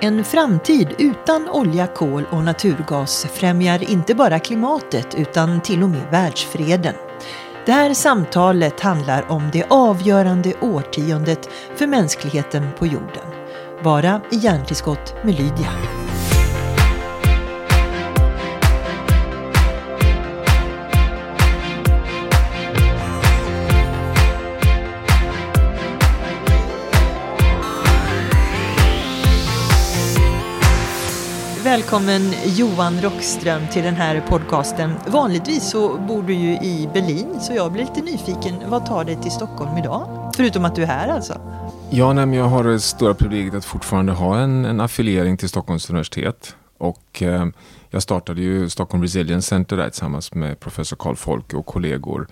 En framtid utan olja, kol och naturgas främjar inte bara klimatet utan till och med världsfreden. Det här samtalet handlar om det avgörande årtiondet för mänskligheten på jorden. Bara i hjärntillskott med Lydia. Välkommen Johan Rockström till den här podcasten. Vanligtvis så bor du ju i Berlin så jag blir lite nyfiken. Vad tar dig till Stockholm idag? Förutom att du är här alltså. Ja, nej, jag har det stora privilegiet att fortfarande ha en, en affiliering till Stockholms universitet. Och eh, jag startade ju Stockholm Resilience Center där tillsammans med professor Karl Folke och kollegor.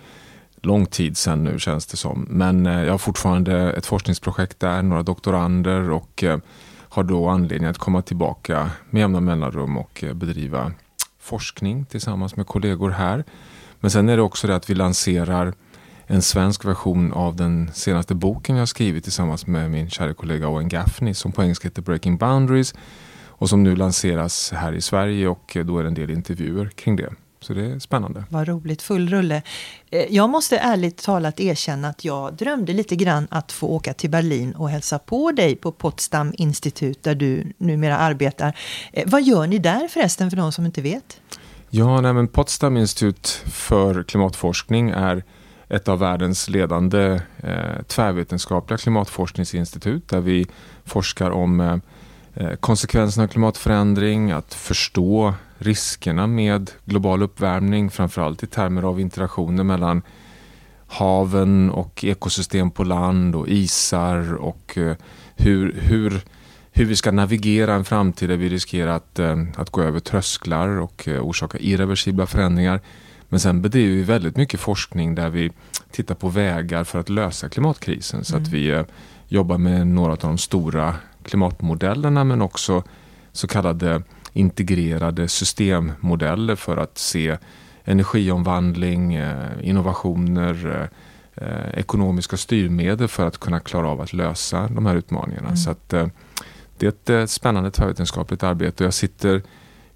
Lång tid sedan nu känns det som. Men eh, jag har fortfarande ett forskningsprojekt där, några doktorander och eh, har då anledning att komma tillbaka med jämna mellanrum och eh, bedriva forskning tillsammans med kollegor här. Men sen är det också det att vi lanserar en svensk version av den senaste boken jag skrivit tillsammans med min kära kollega Owen Gaffney som på engelska heter Breaking Boundaries och som nu lanseras här i Sverige och eh, då är det en del intervjuer kring det. Så det är spännande. Vad roligt, full rulle. Eh, jag måste ärligt talat erkänna att jag drömde lite grann att få åka till Berlin och hälsa på dig på Potsdam institut där du numera arbetar. Eh, vad gör ni där förresten för de som inte vet? Ja, nej, men Potsdam institut för klimatforskning är ett av världens ledande eh, tvärvetenskapliga klimatforskningsinstitut där vi forskar om eh, Eh, konsekvenserna av klimatförändring, att förstå riskerna med global uppvärmning, framförallt i termer av interaktioner mellan haven och ekosystem på land och isar och eh, hur, hur, hur vi ska navigera en framtid där vi riskerar att, eh, att gå över trösklar och orsaka irreversibla förändringar. Men sen bedriver vi väldigt mycket forskning där vi tittar på vägar för att lösa klimatkrisen. Så att mm. vi jobbar med några av de stora klimatmodellerna men också så kallade integrerade systemmodeller för att se energiomvandling, eh, innovationer, eh, ekonomiska styrmedel för att kunna klara av att lösa de här utmaningarna. Mm. Så att, eh, det är ett spännande tvärvetenskapligt arbete och jag sitter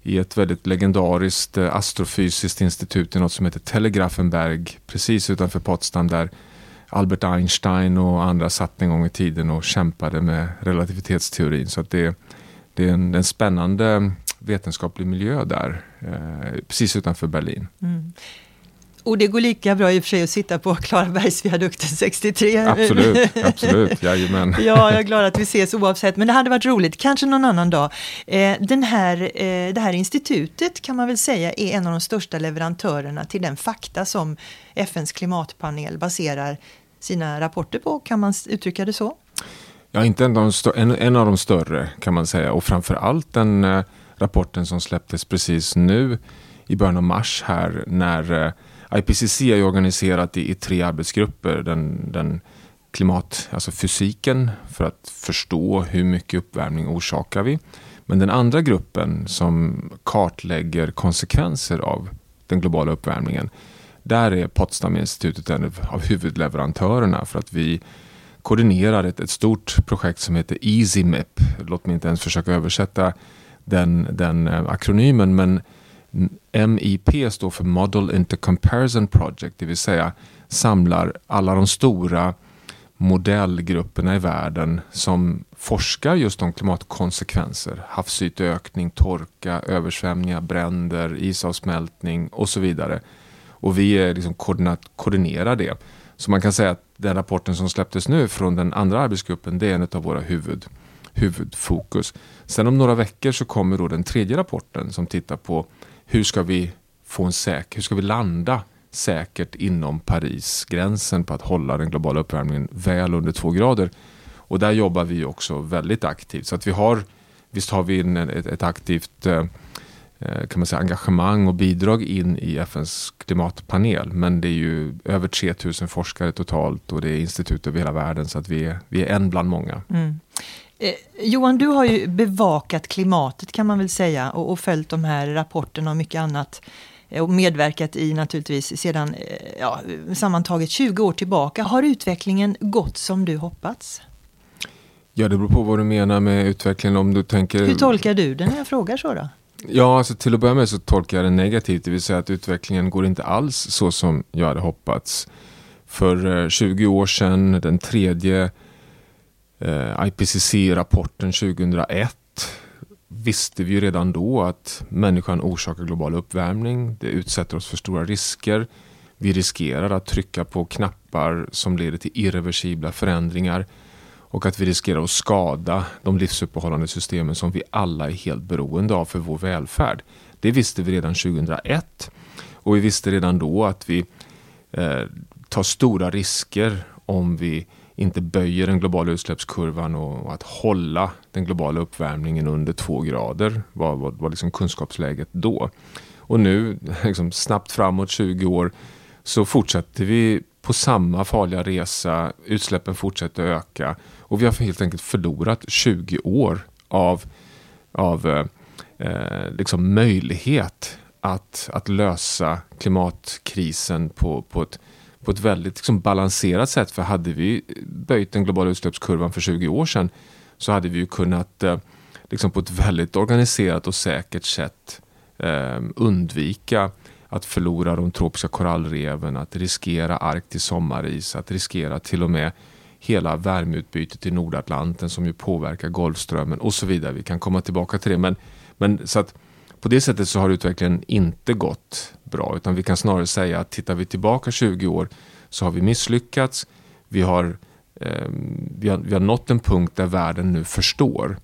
i ett väldigt legendariskt astrofysiskt institut i något som heter Telegrafenberg precis utanför Potsdam där Albert Einstein och andra satt en gång i tiden och kämpade med relativitetsteorin. Så det, det är en, en spännande vetenskaplig miljö där, eh, precis utanför Berlin. Mm. Och det går lika bra i och för sig att sitta på Klarabergsviadukten 63. Absolut, absolut, jajamän. ja, jag är glad att vi ses oavsett, men det hade varit roligt, kanske någon annan dag. Eh, den här, eh, det här institutet kan man väl säga är en av de största leverantörerna till den fakta som FNs klimatpanel baserar sina rapporter på, kan man uttrycka det så? Ja, inte en av de, en, en av de större kan man säga och framförallt den eh, rapporten som släpptes precis nu i början av mars här när eh, IPCC är organiserat i, i, tre arbetsgrupper. Den, den klimat, alltså fysiken för att förstå hur mycket uppvärmning orsakar vi. Men den andra gruppen som kartlägger konsekvenser av den globala uppvärmningen där är Potsdaminstitutet en av huvudleverantörerna för att vi koordinerar ett, ett stort projekt som heter EasyMIP. Låt mig inte ens försöka översätta den, den eh, akronymen men MIP står för Model Intercomparison Project, det vill säga samlar alla de stora modellgrupperna i världen som forskar just om klimatkonsekvenser. Havsyteökning, torka, översvämningar, bränder, isavsmältning och så vidare. Och vi är liksom koordinerar det. Så man kan säga att den rapporten som släpptes nu från den andra arbetsgruppen, det är en av våra huvud, huvudfokus. Sen om några veckor så kommer då den tredje rapporten som tittar på hur ska vi få en säker, hur ska vi landa säkert inom Parisgränsen på att hålla den globala uppvärmningen väl under två grader. Och där jobbar vi också väldigt aktivt. Så att vi har, visst har vi en, ett, ett aktivt eh, eh, kan man säga, engagemang och bidrag in i FNs klimatpanel. Men det är ju över 3000 forskare totalt och det är institut över hela världen så att vi är, vi är en bland många. Mm. Eh, Johan, du har ju bevakat klimatet kan man väl säga och, och följt de här rapporterna och mycket annat eh, och medverkat i naturligtvis sedan eh, ja, sammantaget 20 år tillbaka. Har utvecklingen gått som du hoppats? Ja, det beror på vad du menar med utvecklingen. Om du tänker... Hur tolkar du den när jag frågar så då? Ja, alltså till att börja med så tolkar jag det negativt, det vill säga att utvecklingen går inte alls så som jag hade hoppats. För 20 eh, år sedan, den tredje Eh, IPCC-rapporten 2001, visste vi ju redan då att människan orsakar global uppvärmning. Det utsätter oss för stora risker. Vi riskerar att trycka på knappar som leder till irreversibla förändringar och att vi riskerar att skada de livsuppehållande systemen som vi alla är helt beroende av för vår välfärd. Det visste vi redan 2001 och vi visste redan då att vi eh, tar stora risker om vi inte böjer den globala utsläppskurvan och, och att hålla den globala uppvärmningen under två grader var, var, var liksom kunskapsläget då. Och nu, liksom snabbt framåt 20 år, så fortsätter vi på samma farliga resa. Utsläppen fortsätter öka och vi har helt enkelt förlorat 20 år av, av eh, eh, liksom möjlighet att, att lösa klimatkrisen på, på, ett, på ett väldigt liksom balanserat sätt. För hade vi böjt den globala utsläppskurvan för 20 år sedan så hade vi ju kunnat eh, liksom på ett väldigt organiserat och säkert sätt eh, undvika att förlora de tropiska korallreven, att riskera Arktis sommaris, att riskera till och med hela värmeutbytet i Nordatlanten som ju påverkar Golfströmmen och så vidare. Vi kan komma tillbaka till det. Men, men så att på det sättet så har utvecklingen inte gått bra utan vi kan snarare säga att tittar vi tillbaka 20 år så har vi misslyckats. Vi har, eh, vi har, vi har nått en punkt där världen nu förstår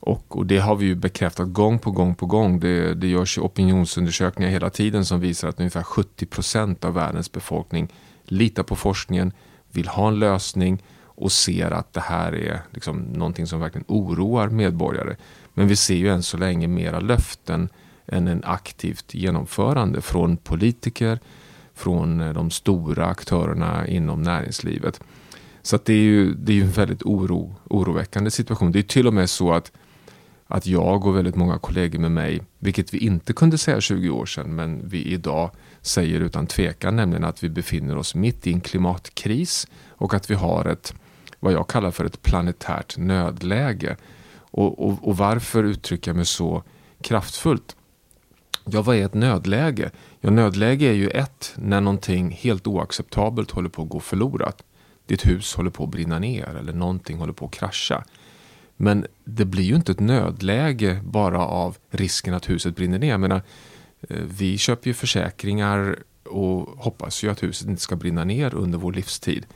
och, och, det har vi ju bekräftat gång på gång på gång. Det, det görs opinionsundersökningar hela tiden som visar att ungefär 70 procent av världens befolkning litar på forskningen, vill ha en lösning och ser att det här är liksom någonting som verkligen oroar medborgare. Men vi ser ju än så länge mera löften än en aktivt genomförande från politiker, från eh, de stora aktörerna inom näringslivet. Så det är ju det är en väldigt oro, oroväckande situation. Det är till och med så att att jag och väldigt många kollegor med mig, vilket vi inte kunde säga 20 år sedan, men vi idag säger utan tvekan, nämligen att vi befinner oss mitt i en klimatkris och att vi har ett, vad jag kallar för ett planetärt nödläge. Och, och, och varför uttrycker jag mig så kraftfullt? Ja, vad är ett nödläge? Ja, nödläge är ju ett när någonting helt oacceptabelt håller på att gå förlorat. Ditt hus håller på att brinna ner eller någonting håller på att krascha. Men det blir ju inte ett nödläge bara av risken att huset brinner ner. Jag menar, eh, vi köper ju försäkringar och hoppas ju att huset inte ska brinna ner under vår livstid.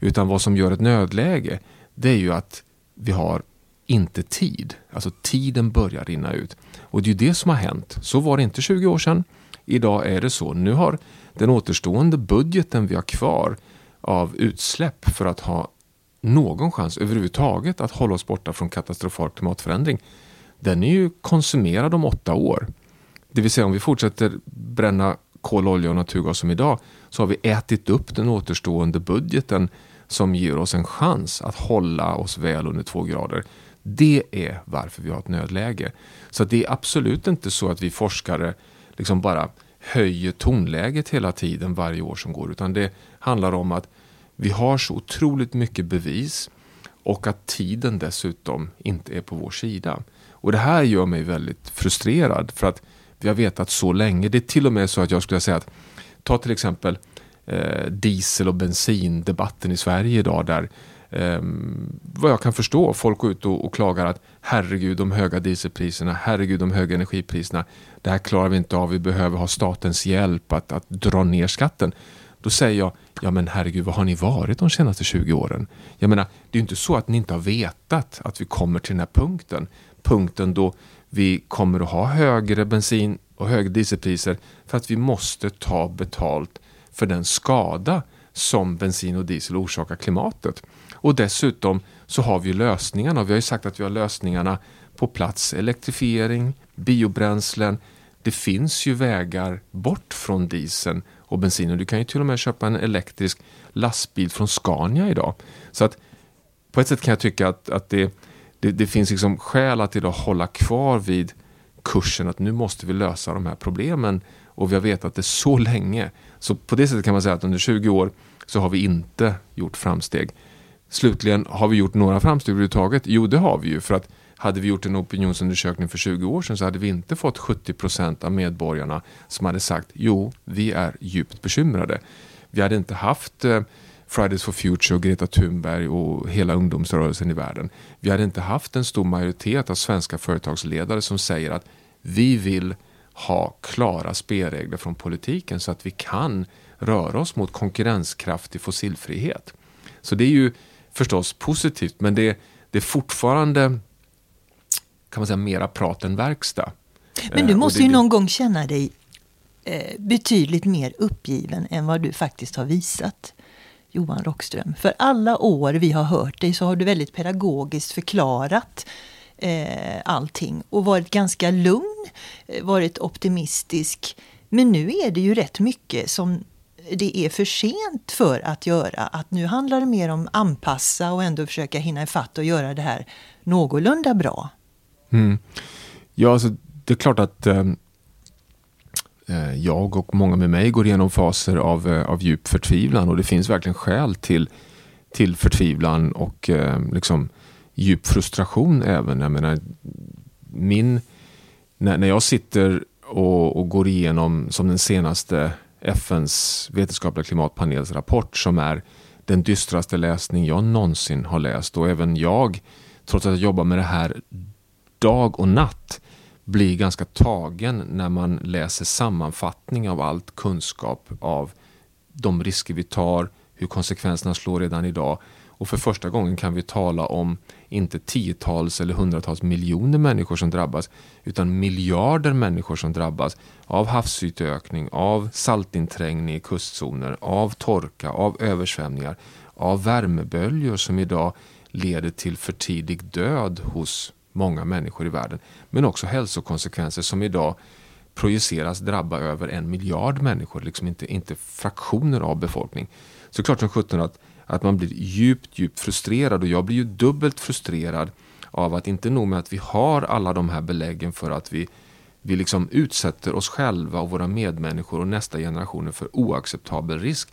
Utan vad som gör ett nödläge, det är ju att vi har inte tid. Alltså tiden börjar rinna ut. Och det är ju det som har hänt. Så var det inte 20 år sedan. Idag är det så. Nu har den återstående budgeten vi har kvar av utsläpp för att ha någon chans överhuvudtaget att hålla oss borta från katastrofal klimatförändring, den är ju konsumerad om åtta år. Det vill säga om vi fortsätter bränna kol, olja och naturgas som idag så har vi ätit upp den återstående budgeten som ger oss en chans att hålla oss väl under två grader. Det är varför vi har ett nödläge. Så det är absolut inte så att vi forskare liksom bara höjer tonläget hela tiden varje år som går utan det handlar om att vi har så otroligt mycket bevis och att tiden dessutom inte är på vår sida. Och det här gör mig väldigt frustrerad för att vi har vetat så länge. Det är till och med så att jag skulle säga att ta till exempel eh, diesel och bensindebatten i Sverige idag där eh, vad jag kan förstå folk går ut och, och klagar att herregud de höga dieselpriserna, herregud de höga energipriserna, det här klarar vi inte av, vi behöver ha statens hjälp att, att dra ner skatten. Då säger jag, ja men herregud, vad har ni varit de senaste 20 åren? Jag menar, det är ju inte så att ni inte har vetat att vi kommer till den här punkten. Punkten då vi kommer att ha högre bensin och högre dieselpriser för att vi måste ta betalt för den skada som bensin och diesel orsakar klimatet. Och dessutom så har vi lösningarna. Vi har ju sagt att vi har lösningarna på plats. Elektrifiering, biobränslen. Det finns ju vägar bort från dieseln och bensinen. Du kan ju till och med köpa en elektrisk lastbil från Scania idag. Så att på ett sätt kan jag tycka att, att det, det, det finns liksom skäl att idag hålla kvar vid kursen att nu måste vi lösa de här problemen och vi har vetat det så länge. Så på det sättet kan man säga att under 20 år så har vi inte gjort framsteg slutligen, har vi gjort några framsteg överhuvudtaget? Jo, det har vi ju. För att hade vi gjort en opinionsundersökning för 20 år sedan så hade vi inte fått 70% av medborgarna som hade sagt jo, vi är djupt bekymrade. Vi hade inte haft eh, Fridays for Future och Greta Thunberg och hela ungdomsrörelsen i världen. Vi hade inte haft en stor majoritet av svenska företagsledare som säger att vi vill ha klara spelregler från politiken så att vi kan röra oss mot konkurrenskraftig fossilfrihet. Så det är ju förstås positivt men det, det är fortfarande kan man säga mera prat än verkstad. Men du eh, måste det, ju någon gång känna dig eh, betydligt mer uppgiven än vad du faktiskt har visat. Johan Rockström. För alla år vi har hört dig så har du väldigt pedagogiskt förklarat eh, allting och varit ganska lugn, eh, varit optimistisk. Men nu är det ju rätt mycket som det är för sent för att göra. Att nu handlar det mer om anpassa och ändå försöka hinna ifatt och göra det här någorlunda bra. Mm. Ja, alltså, det är klart att eh, eh, jag och många med mig går igenom faser av, eh, av djup förtvivlan och det finns verkligen skäl till, till förtvivlan och eh, liksom djup frustration även. Jag menar, min, när, när jag sitter och, och går igenom som den senaste FNs vetenskapliga klimatpanels rapport som är den dystraste läsning jag någonsin har läst och även jag, trots att jag jobbar med det här dag och natt, blir ganska tagen när man läser sammanfattning av allt kunskap av de risker vi tar, hur konsekvenserna slår redan idag. Och för första gången kan vi tala om inte tiotals eller hundratals miljoner människor som drabbas utan miljarder människor som drabbas av havsyteökning, av saltinträngning i kustzoner, av torka, av översvämningar, av värmeböljor som idag leder till för tidig död hos många människor i världen. Men också hälsokonsekvenser som idag projiceras drabba över en miljard människor, liksom inte, inte fraktioner av befolkning. Så klart som sjutton att, att man blir djupt, djupt frustrerad och jag blir ju dubbelt frustrerad av att inte nog med att vi har alla de här beläggen för att vi, vi liksom utsätter oss själva och våra medmänniskor och nästa generationer för oacceptabel risk.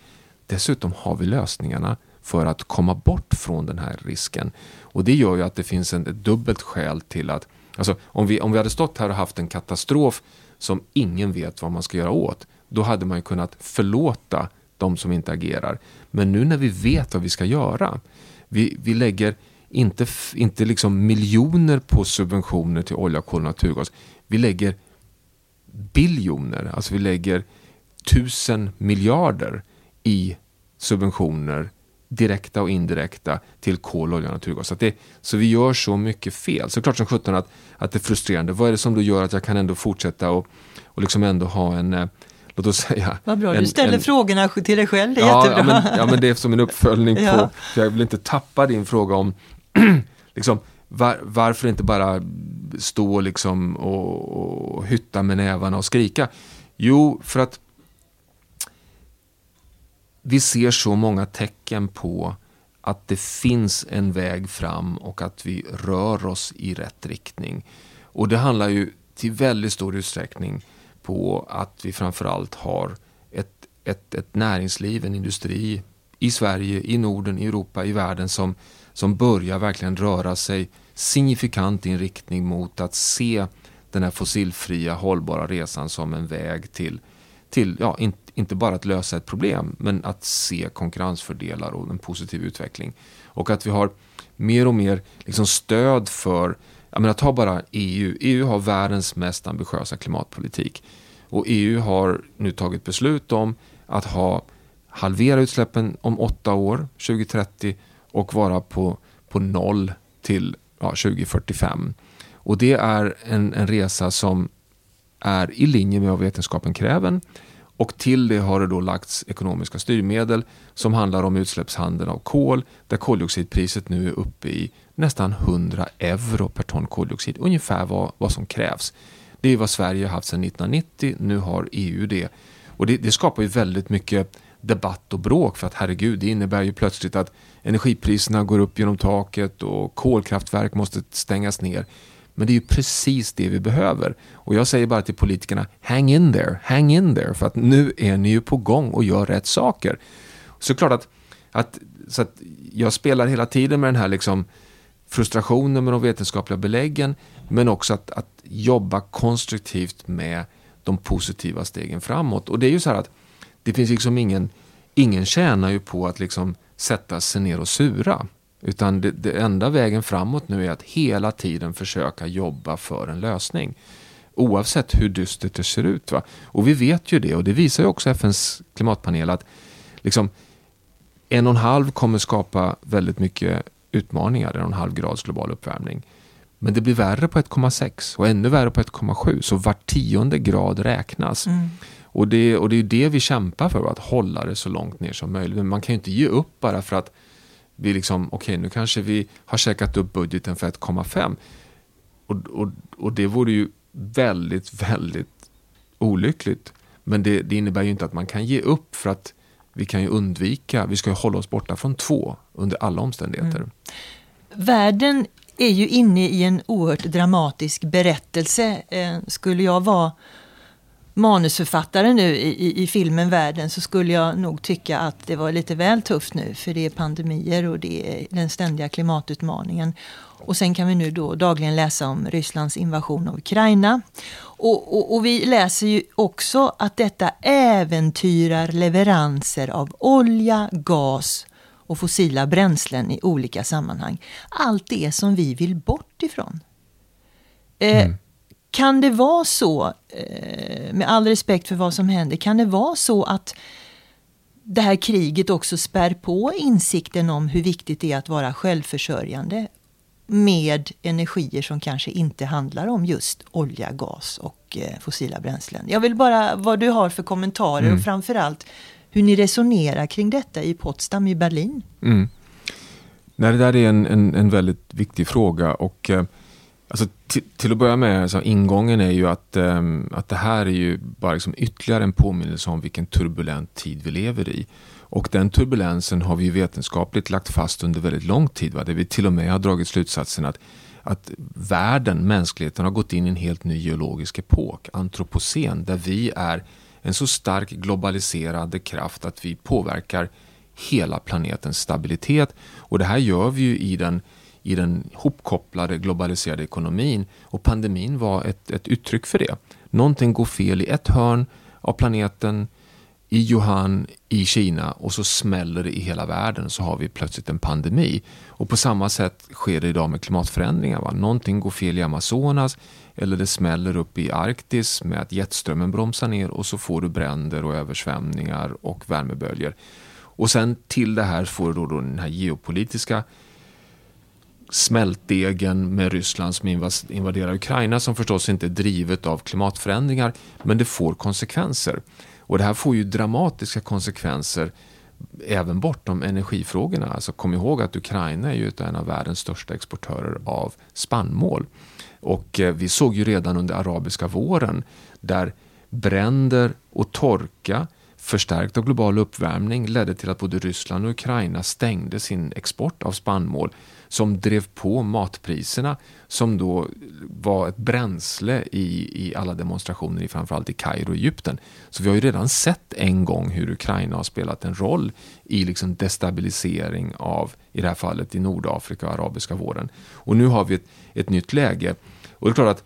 Dessutom har vi lösningarna för att komma bort från den här risken. Och det gör ju att det finns en, ett dubbelt skäl till att, alltså om vi, om vi hade stått här och haft en katastrof som ingen vet vad man ska göra åt, då hade man ju kunnat förlåta de som inte agerar. Men nu när vi vet vad vi ska göra, vi, vi lägger inte, inte liksom miljoner på subventioner till olja, kol och naturgas. Vi lägger biljoner, alltså vi lägger tusen miljarder i subventioner direkta och indirekta till kol, olja och naturgas. Så, det, så vi gör så mycket fel. Så klart som sjutton att, att det är frustrerande. Vad är det som då gör att jag kan ändå fortsätta och, och liksom ändå ha en eh, Låt oss säga... Vad bra, en, du ställer en, frågorna till dig själv, det är ja, jättebra. Ja men, ja, men det är som en uppföljning ja. på, för jag vill inte tappa din fråga om liksom, var, varför inte bara stå liksom och, och hytta med nävarna och skrika? Jo, för att vi ser så många tecken på att det finns en väg fram och att vi rör oss i rätt riktning. Och det handlar ju till väldigt stor utsträckning på att vi framförallt har ett, ett, ett näringsliv, en industri i Sverige, i Norden, i Europa, i världen som, som börjar verkligen röra sig signifikant i en riktning mot att se den här fossilfria hållbara resan som en väg till, till ja, in, inte bara att lösa ett problem, men att se konkurrensfördelar och en positiv utveckling. Och att vi har mer och mer liksom stöd för, jag menar ta bara EU, EU har världens mest ambitiösa klimatpolitik. Och EU har nu tagit beslut om att ha halvera utsläppen om åtta år, 2030, och vara på, på noll till ja, 2045. Och det är en, en resa som är i linje med vad vetenskapen kräver och till det har det då lagts ekonomiska styrmedel som handlar om utsläppshandeln av kol där koldioxidpriset nu är uppe i nästan 100 euro per ton koldioxid. Ungefär vad, vad som krävs. Det är vad Sverige har haft sedan 1990, nu har EU det. Och det, det skapar ju väldigt mycket debatt och bråk för att herregud, det innebär ju plötsligt att energipriserna går upp genom taket och kolkraftverk måste stängas ner. Men det är ju precis det vi behöver. Och jag säger bara till politikerna, hang in there, hang in there, för att nu är ni ju på gång och gör rätt saker. Så klart att, att så att jag spelar hela tiden med den här liksom frustrationen med de vetenskapliga beläggen men också att, att jobba konstruktivt med de positiva stegen framåt. Och det är ju så här att det finns liksom ingen, ingen tjänar ju på att liksom sätta sig ner och sura. Utan det, det, enda vägen framåt nu är att hela tiden försöka jobba för en lösning. Oavsett hur dystert det ser ut. Va? Och vi vet ju det och det visar ju också FNs klimatpanel att liksom, en och en halv kommer skapa väldigt mycket utmaningar, en och en halv grads global uppvärmning. Men det blir värre på 1,6 och ännu värre på 1,7 så var tionde grad räknas. Mm. Och, det, och det är det vi kämpar för, att hålla det så långt ner som möjligt. Men man kan ju inte ge upp bara för att vi liksom, okej okay, nu kanske vi har käkat upp budgeten för 1,5. Och, och, och det vore ju väldigt, väldigt olyckligt. Men det, det, innebär ju inte att man kan ge upp för att vi kan ju undvika, vi ska ju hålla oss borta från två under alla omständigheter. Mm. Världen är ju inne i en oerhört dramatisk berättelse. Eh, skulle jag vara manusförfattare nu i, i, filmen Världen så skulle jag nog tycka att det var lite väl tufft nu för det är pandemier och det är den ständiga klimatutmaningen. Och sen kan vi nu då dagligen läsa om Rysslands invasion av Ukraina. Och, och, och vi läser ju också att detta äventyrar leveranser av olja, gas och fossila bränslen i olika sammanhang. Allt det som vi vill bort ifrån. Eh, mm. Kan det vara så, eh, med all respekt för vad som händer, kan det vara så att det här kriget också spär på insikten om hur viktigt det är att vara självförsörjande med energier som kanske inte handlar om just olja, gas och eh, fossila bränslen. Jag vill bara vad du har för kommentarer mm. och framförallt hur ni resonerar kring detta i Potsdam i Berlin. Mm. Nej, det där är en, en, en väldigt viktig fråga och eh, Alltså, till, att börja med, alltså, ingången är ju att, um, att det här är ju bara liksom ytterligare en påminnelse om vilken turbulent tid vi lever i. Och den turbulensen har vi ju vetenskapligt lagt fast under väldigt lång tid. Va? Där vi till och med har dragit slutsatsen att, att världen, mänskligheten, har gått in i en helt ny geologisk epok, antropocen, där vi är en så stark globaliserande kraft att vi påverkar hela planetens stabilitet. Och det här gör vi ju i den i den hopkopplade globaliserade ekonomin och pandemin var ett, ett uttryck för det. Någonting går fel i ett hörn av planeten, i Wuhan, i Kina och så smäller det i hela världen så har vi plötsligt en pandemi. Och på samma sätt sker det idag med klimatförändringar. Va? Någonting går fel i Amazonas eller det smäller upp i Arktis med att jetströmmen bromsar ner och så får du bränder och översvämningar och värmeböljor. Och sen till det här får du då den här geopolitiska smältdegen med Ryssland som invaderar Ukraina som förstås inte är drivet av klimatförändringar men det får konsekvenser. Och det här får ju dramatiska konsekvenser även bortom energifrågorna. Alltså kom ihåg att Ukraina är ju en av världens största exportörer av spannmål. Och eh, vi såg ju redan under arabiska våren där bränder och torka förstärkt av global uppvärmning ledde till att både Ryssland och Ukraina stängde sin export av spannmål som drev på matpriserna som då var ett bränsle i, i alla demonstrationer i framförallt i Kairo och Egypten. Så vi har ju redan sett en gång hur Ukraina har spelat en roll i liksom destabilisering av, i det här fallet i Nordafrika och arabiska våren. Och nu har vi ett, ett nytt läge. Och det är klart att,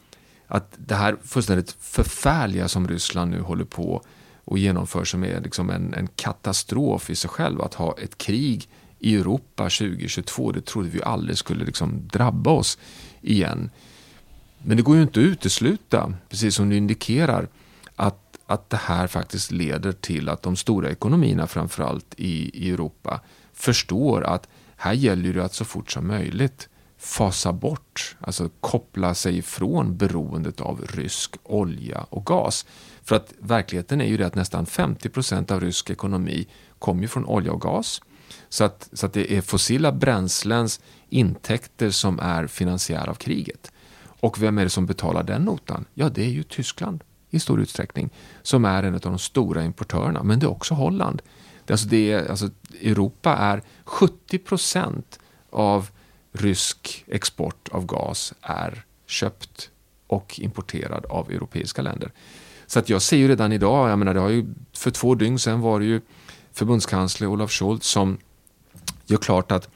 att det här fullständigt förfärliga som Ryssland nu håller på och genomför som är liksom en, en katastrof i sig själv. Att ha ett krig i Europa 2022. Det trodde vi aldrig skulle liksom drabba oss igen. Men det går ju inte att utesluta, precis som du indikerar, att, att det här faktiskt leder till att de stora ekonomierna, framförallt i, i Europa, förstår att här gäller det att så fort som möjligt fasa bort, alltså koppla sig ifrån beroendet av rysk olja och gas. För att verkligheten är ju det att nästan 50 procent av rysk ekonomi kommer från olja och gas. Så att, så att det är fossila bränslens intäkter som är finansiär av kriget. Och vem är det som betalar den notan? Ja, det är ju Tyskland i stor utsträckning som är en av de stora importörerna. Men det är också Holland. Det, alltså det är, alltså Europa är 70 procent av rysk export av gas är köpt och importerad av europeiska länder. Så att jag ser ju redan idag, jag menar det har ju, för två dygn sedan var det ju förbundskansler Olaf Scholz som gör klart att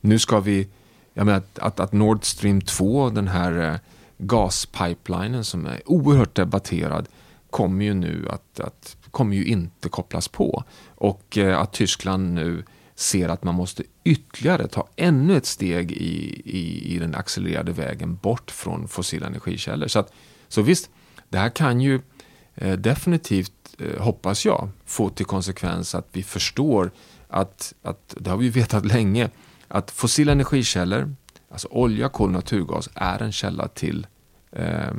nu ska vi, jag menar att, att, att Nord Stream 2, den här eh, gaspipelinen som är oerhört debatterad, kommer ju nu att, att kommer ju inte kopplas på. Och eh, att Tyskland nu ser att man måste ytterligare ta ännu ett steg i, i, i den accelererade vägen bort från fossila energikällor. Så, att, så visst, det här kan ju Eh, definitivt, eh, hoppas jag, få till konsekvens att vi förstår att, att, det har vi vetat länge, att fossila energikällor, alltså olja, kol och naturgas, är en källa till, eh,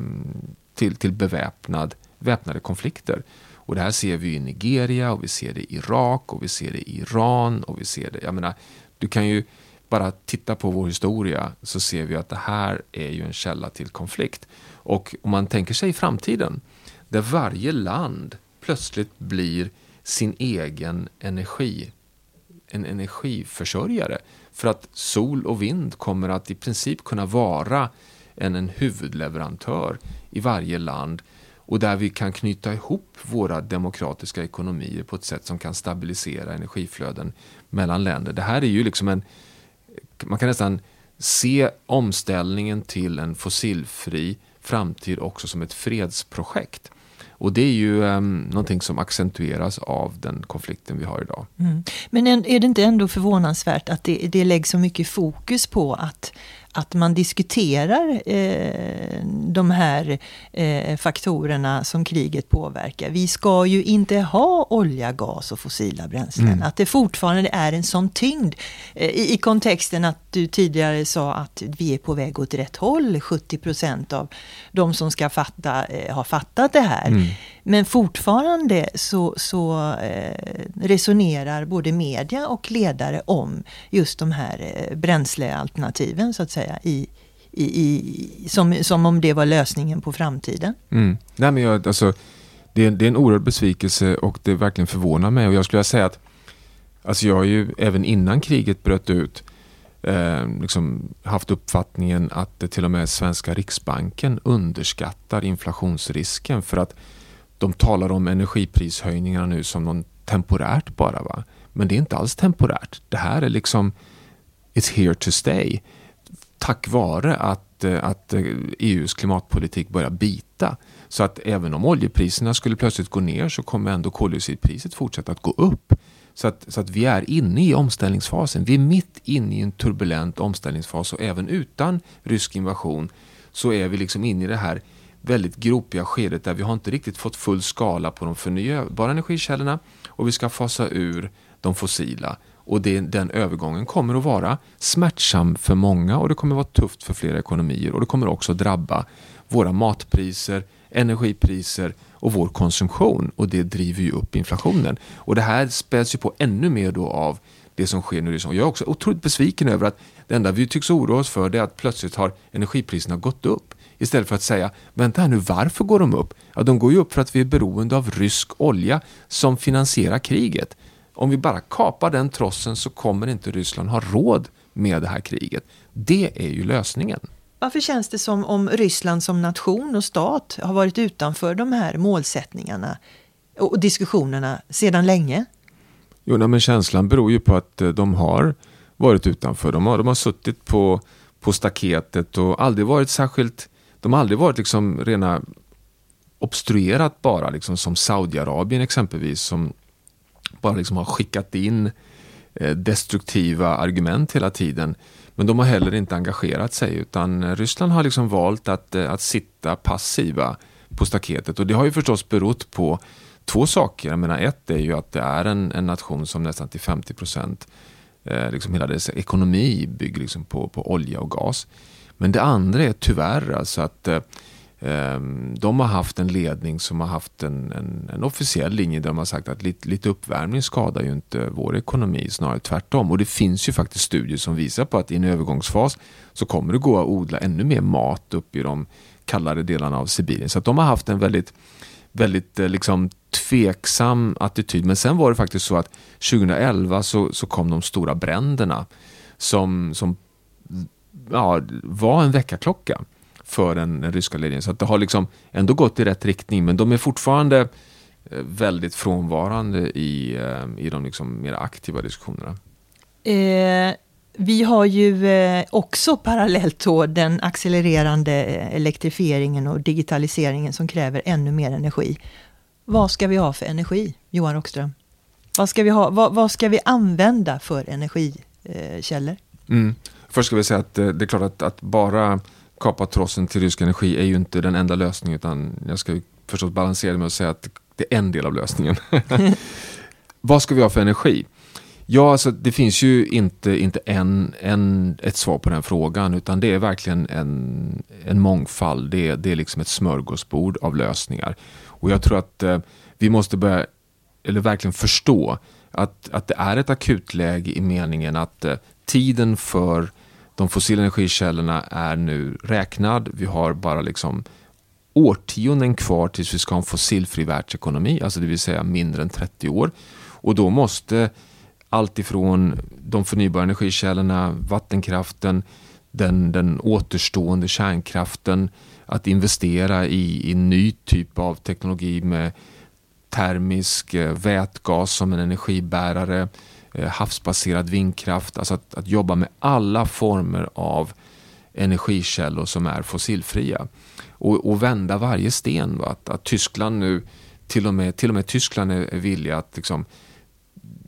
till, till beväpnad, väpnade konflikter. Och det här ser vi i Nigeria och vi ser det i Irak och vi ser det i Iran och vi ser det, jag menar, du kan ju bara titta på vår historia så ser vi att det här är ju en källa till konflikt. Och om man tänker sig i framtiden, där varje land plötsligt blir sin egen energi, en energiförsörjare. För att sol och vind kommer att i princip kunna vara en, en huvudleverantör i varje land och där vi kan knyta ihop våra demokratiska ekonomier på ett sätt som kan stabilisera energiflöden mellan länder. Det här är ju liksom en, man kan nästan se omställningen till en fossilfri framtid också som ett fredsprojekt. Och det är ju um, någonting som accentueras av den konflikten vi har idag. Mm. Men är det inte ändå förvånansvärt att det, det läggs så mycket fokus på att att man diskuterar eh, de här eh, faktorerna som kriget påverkar. Vi ska ju inte ha olja, gas och fossila bränslen. Mm. Att det fortfarande är en sån tyngd. Eh, i, I kontexten att du tidigare sa att vi är på väg åt rätt håll. 70 procent av de som ska fatta eh, har fattat det här. Mm. Men fortfarande så, så eh, resonerar både media och ledare om just de här eh, bränslealternativen så att säga i, i, i, som, som om det var lösningen på framtiden. Mm. Nej, men jag, alltså, det, är, det är en oerhörd besvikelse och det verkligen förvånar mig. Och jag skulle säga att alltså jag har ju även innan kriget bröt ut eh, liksom haft uppfattningen att till och med svenska riksbanken underskattar inflationsrisken för att de talar om energiprishöjningarna nu som något temporärt bara. Va? Men det är inte alls temporärt. Det här är liksom It's here to stay. Tack vare att, eh, att eh, e EUs klimatpolitik börjar bita. Så att även om oljepriserna skulle plötsligt gå ner så kommer ändå koldioxidpriset fortsätta att gå upp. Så att, så att vi är inne i omställningsfasen. Vi är mitt inne i en turbulent omställningsfas och även utan rysk invasion så är vi liksom inne i det här väldigt gropiga skedet där vi har inte riktigt fått full skala på de förnybara energikällorna och vi ska fasa ur de fossila. Och det, den övergången kommer att vara smärtsam för många och det kommer att vara tufft för flera ekonomier och det kommer också att drabba våra matpriser, energipriser och vår konsumtion och det driver ju upp inflationen. Och det här späds ju på ännu mer då av det som sker nu. Jag är också otroligt besviken över att det enda vi tycks oroa oss för är att plötsligt har energipriserna gått upp. Istället för att säga, vänta här nu, varför går de upp? Ja, de går ju upp för att vi är beroende av rysk olja som finansierar kriget. Om vi bara kapar den trossen så kommer inte Ryssland ha råd med det här kriget. Det är ju lösningen. Varför känns det som om Ryssland som nation och stat har varit utanför de här målsättningarna och diskussionerna sedan länge? Jo, men känslan beror ju på att eh, de har varit utanför. De har, de har suttit på, på staketet och aldrig varit särskilt de har aldrig varit liksom rena obstruerat bara, liksom som Saudiarabien exempelvis, som bara liksom har skickat in eh, destruktiva argument hela tiden. Men de har heller inte engagerat sig utan eh, Ryssland har liksom valt att, eh, att sitta passiva på staketet och det har ju förstås berott på två saker. Jag menar, ett är ju att det är en, en nation som nästan till 50 procent, eh, liksom hela dess ekonomi bygger liksom på, på olja och gas. Men det andra är tyvärr alltså att eh, ehm, de har haft en ledning som har haft en, en, en, officiell linje där de har sagt att lite, lite uppvärmning skadar ju inte vår ekonomi, snarare tvärtom. Och det finns ju faktiskt studier som visar på att i en övergångsfas så kommer det gå att odla ännu mer mat upp i de kallare delarna av Sibirien. Så att de har haft en väldigt, väldigt eh, liksom, tveksam attityd. Men sen var det faktiskt så att 2011 så, så kom de stora bränderna som, som ja, var en väckarklocka för den, den ryska ledningen. Så det har liksom ändå gått i rätt riktning men de är fortfarande eh, väldigt frånvarande i, eh, i de liksom mer aktiva diskussionerna. Eh, vi har ju eh, också parallellt då den accelererande elektrifieringen och digitaliseringen som kräver ännu mer energi. Vad ska vi ha för energi, Johan Rockström? Vad ska vi, ha, vad, vad ska vi använda för energikällor? Mm. Först ska vi säga att eh, det är klart att, att bara kapa trossen till rysk energi är ju inte den enda lösningen utan jag ska förstås balansera det med att säga att det är en del av lösningen. vad ska vi ha för energi? Ja, alltså, det finns ju inte, inte en, en, ett svar på den frågan utan det är verkligen en, en mångfald. Det är, det är liksom ett smörgåsbord av lösningar. Och jag tror att eh, vi måste börja, eller verkligen förstå att, att det är ett akutläge i meningen att eh, tiden för de fossila energikällorna är nu räknad. Vi har bara liksom årtionden kvar tills vi ska ha en fossilfri världsekonomi, alltså det vill säga mindre än 30 år. Och då måste allt ifrån de förnybara energikällorna, vattenkraften, den, den återstående kärnkraften, att investera i, i ny typ av teknologi med termisk eh, vätgas som en energibärare, eh, Eh, havsbaserad vindkraft, alltså att, att jobba med alla former av energikällor som är fossilfria. Och, och vända varje sten. Va? Att, att Tyskland nu, till och med, till och med Tyskland är, är villiga att liksom,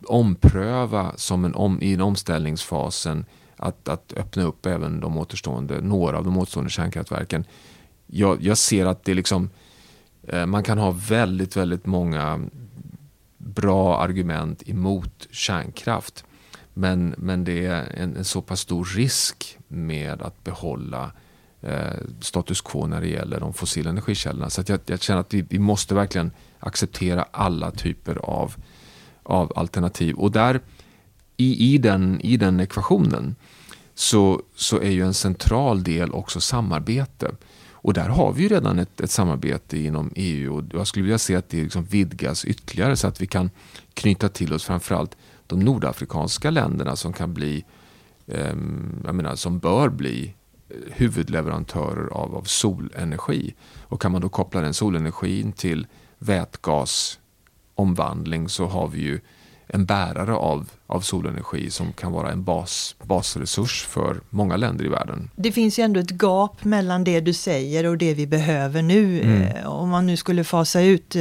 ompröva som en om, i en omställningsfasen att, att öppna upp även de återstående, några av de återstående kärnkraftverken. Jag, jag ser att det liksom, eh, man kan ha väldigt, väldigt många bra argument emot kärnkraft. Men, men det är en, en så pass stor risk med att behålla eh, status quo när det gäller de fossila energikällorna. Så jag, jag, känner att vi, vi måste verkligen acceptera alla typer av av alternativ. Och där i, i, den, i den ekvationen så, så är ju en central del också samarbete. Och där har vi ju redan ett, ett samarbete inom EU och jag skulle vilja se att det liksom vidgas ytterligare så att vi kan knyta till oss framförallt de nordafrikanska länderna som kan bli, eh, jag menar, som bör bli eh, huvudleverantörer av, av solenergi. Och kan man då koppla den solenergin till vätgasomvandling så har vi ju en bärare av, av solenergi som kan vara en bas, basresurs för många länder i världen. Det finns ju ändå ett gap mellan det du säger och det vi behöver nu. Mm. Eh, om man nu skulle fasa ut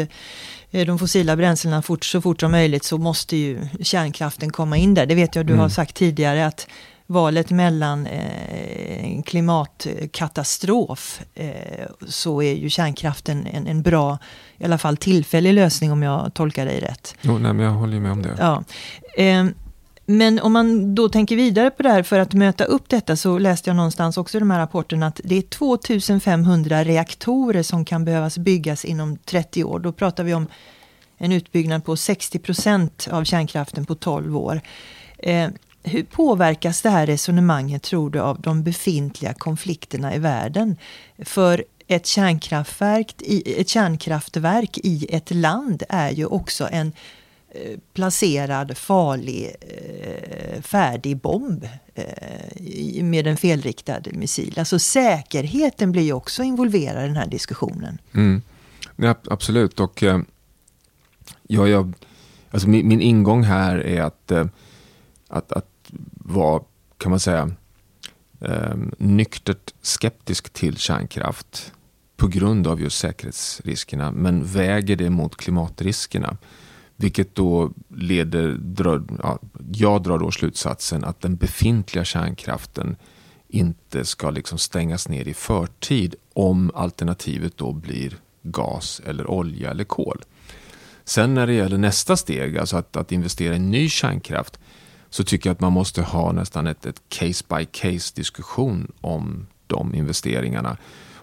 eh, de fossila bränslena fort, så fort som möjligt så måste ju kärnkraften komma in där. Det vet jag du mm. har sagt tidigare att valet mellan eh, klimatkatastrof eh, så är ju kärnkraften en, en, bra, i alla fall tillfällig lösning om jag tolkar dig rätt. Jo, nej, men jag håller med om det. Ja. Eh, men om man då tänker vidare på det här för att möta upp detta så läste jag någonstans också i de här rapporterna att det är 2500 reaktorer som kan behövas byggas inom 30 år. Då pratar vi om en utbyggnad på 60 procent av kärnkraften på 12 år. Eh, hur påverkas det här resonemanget tror du av de befintliga konflikterna i världen? För ett kärnkraftverk, ett kärnkraftverk i ett land är ju också en eh, placerad farlig eh, färdig bomb eh, med en felriktad missil. Alltså säkerheten blir ju också involverad i den här diskussionen. Mm. Ja, absolut och ja, jag, alltså min, min ingång här är att att, att vara, kan man säga, eh, nyktert skeptisk till kärnkraft på grund av just säkerhetsriskerna, men väger det mot klimatriskerna. Vilket då leder, drar, ja, jag drar då slutsatsen att den befintliga kärnkraften inte ska liksom stängas ner i förtid om alternativet då blir gas eller olja eller kol. Sen när det gäller nästa steg, alltså att, att investera i ny kärnkraft, så tycker jag att man måste ha nästan ett, ett case by case diskussion om de investeringarna.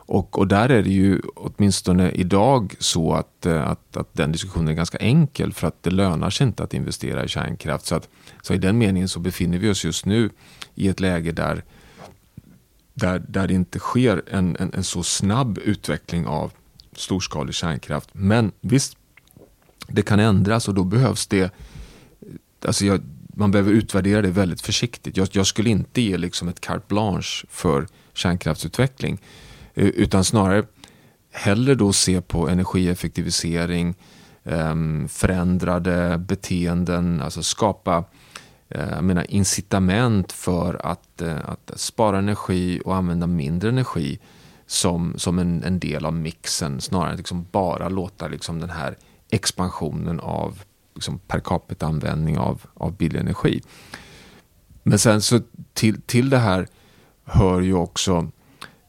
Och, och där är det ju åtminstone idag så att, eh, att, att den diskussionen är ganska enkel för att det lönar sig inte att investera i kärnkraft. Så, att, så i den meningen så befinner vi oss just nu i ett läge där, där, där det inte sker en, en, en så snabb utveckling av storskalig kärnkraft. Men visst, det kan ändras och då behövs det Alltså jag, man behöver utvärdera det väldigt försiktigt. Jag, jag, skulle inte ge liksom ett carte blanche för kärnkraftsutveckling. Eh, utan snarare hellre då se på energieffektivisering, ehm, förändrade beteenden, alltså skapa eh, jag menar, incitament för att, eh, att spara energi och använda mindre energi som, som en, en del av mixen snarare än liksom bara låta liksom den här expansionen av liksom per capita-användning av, av billig energi. Men sen så till, till det här hör ju också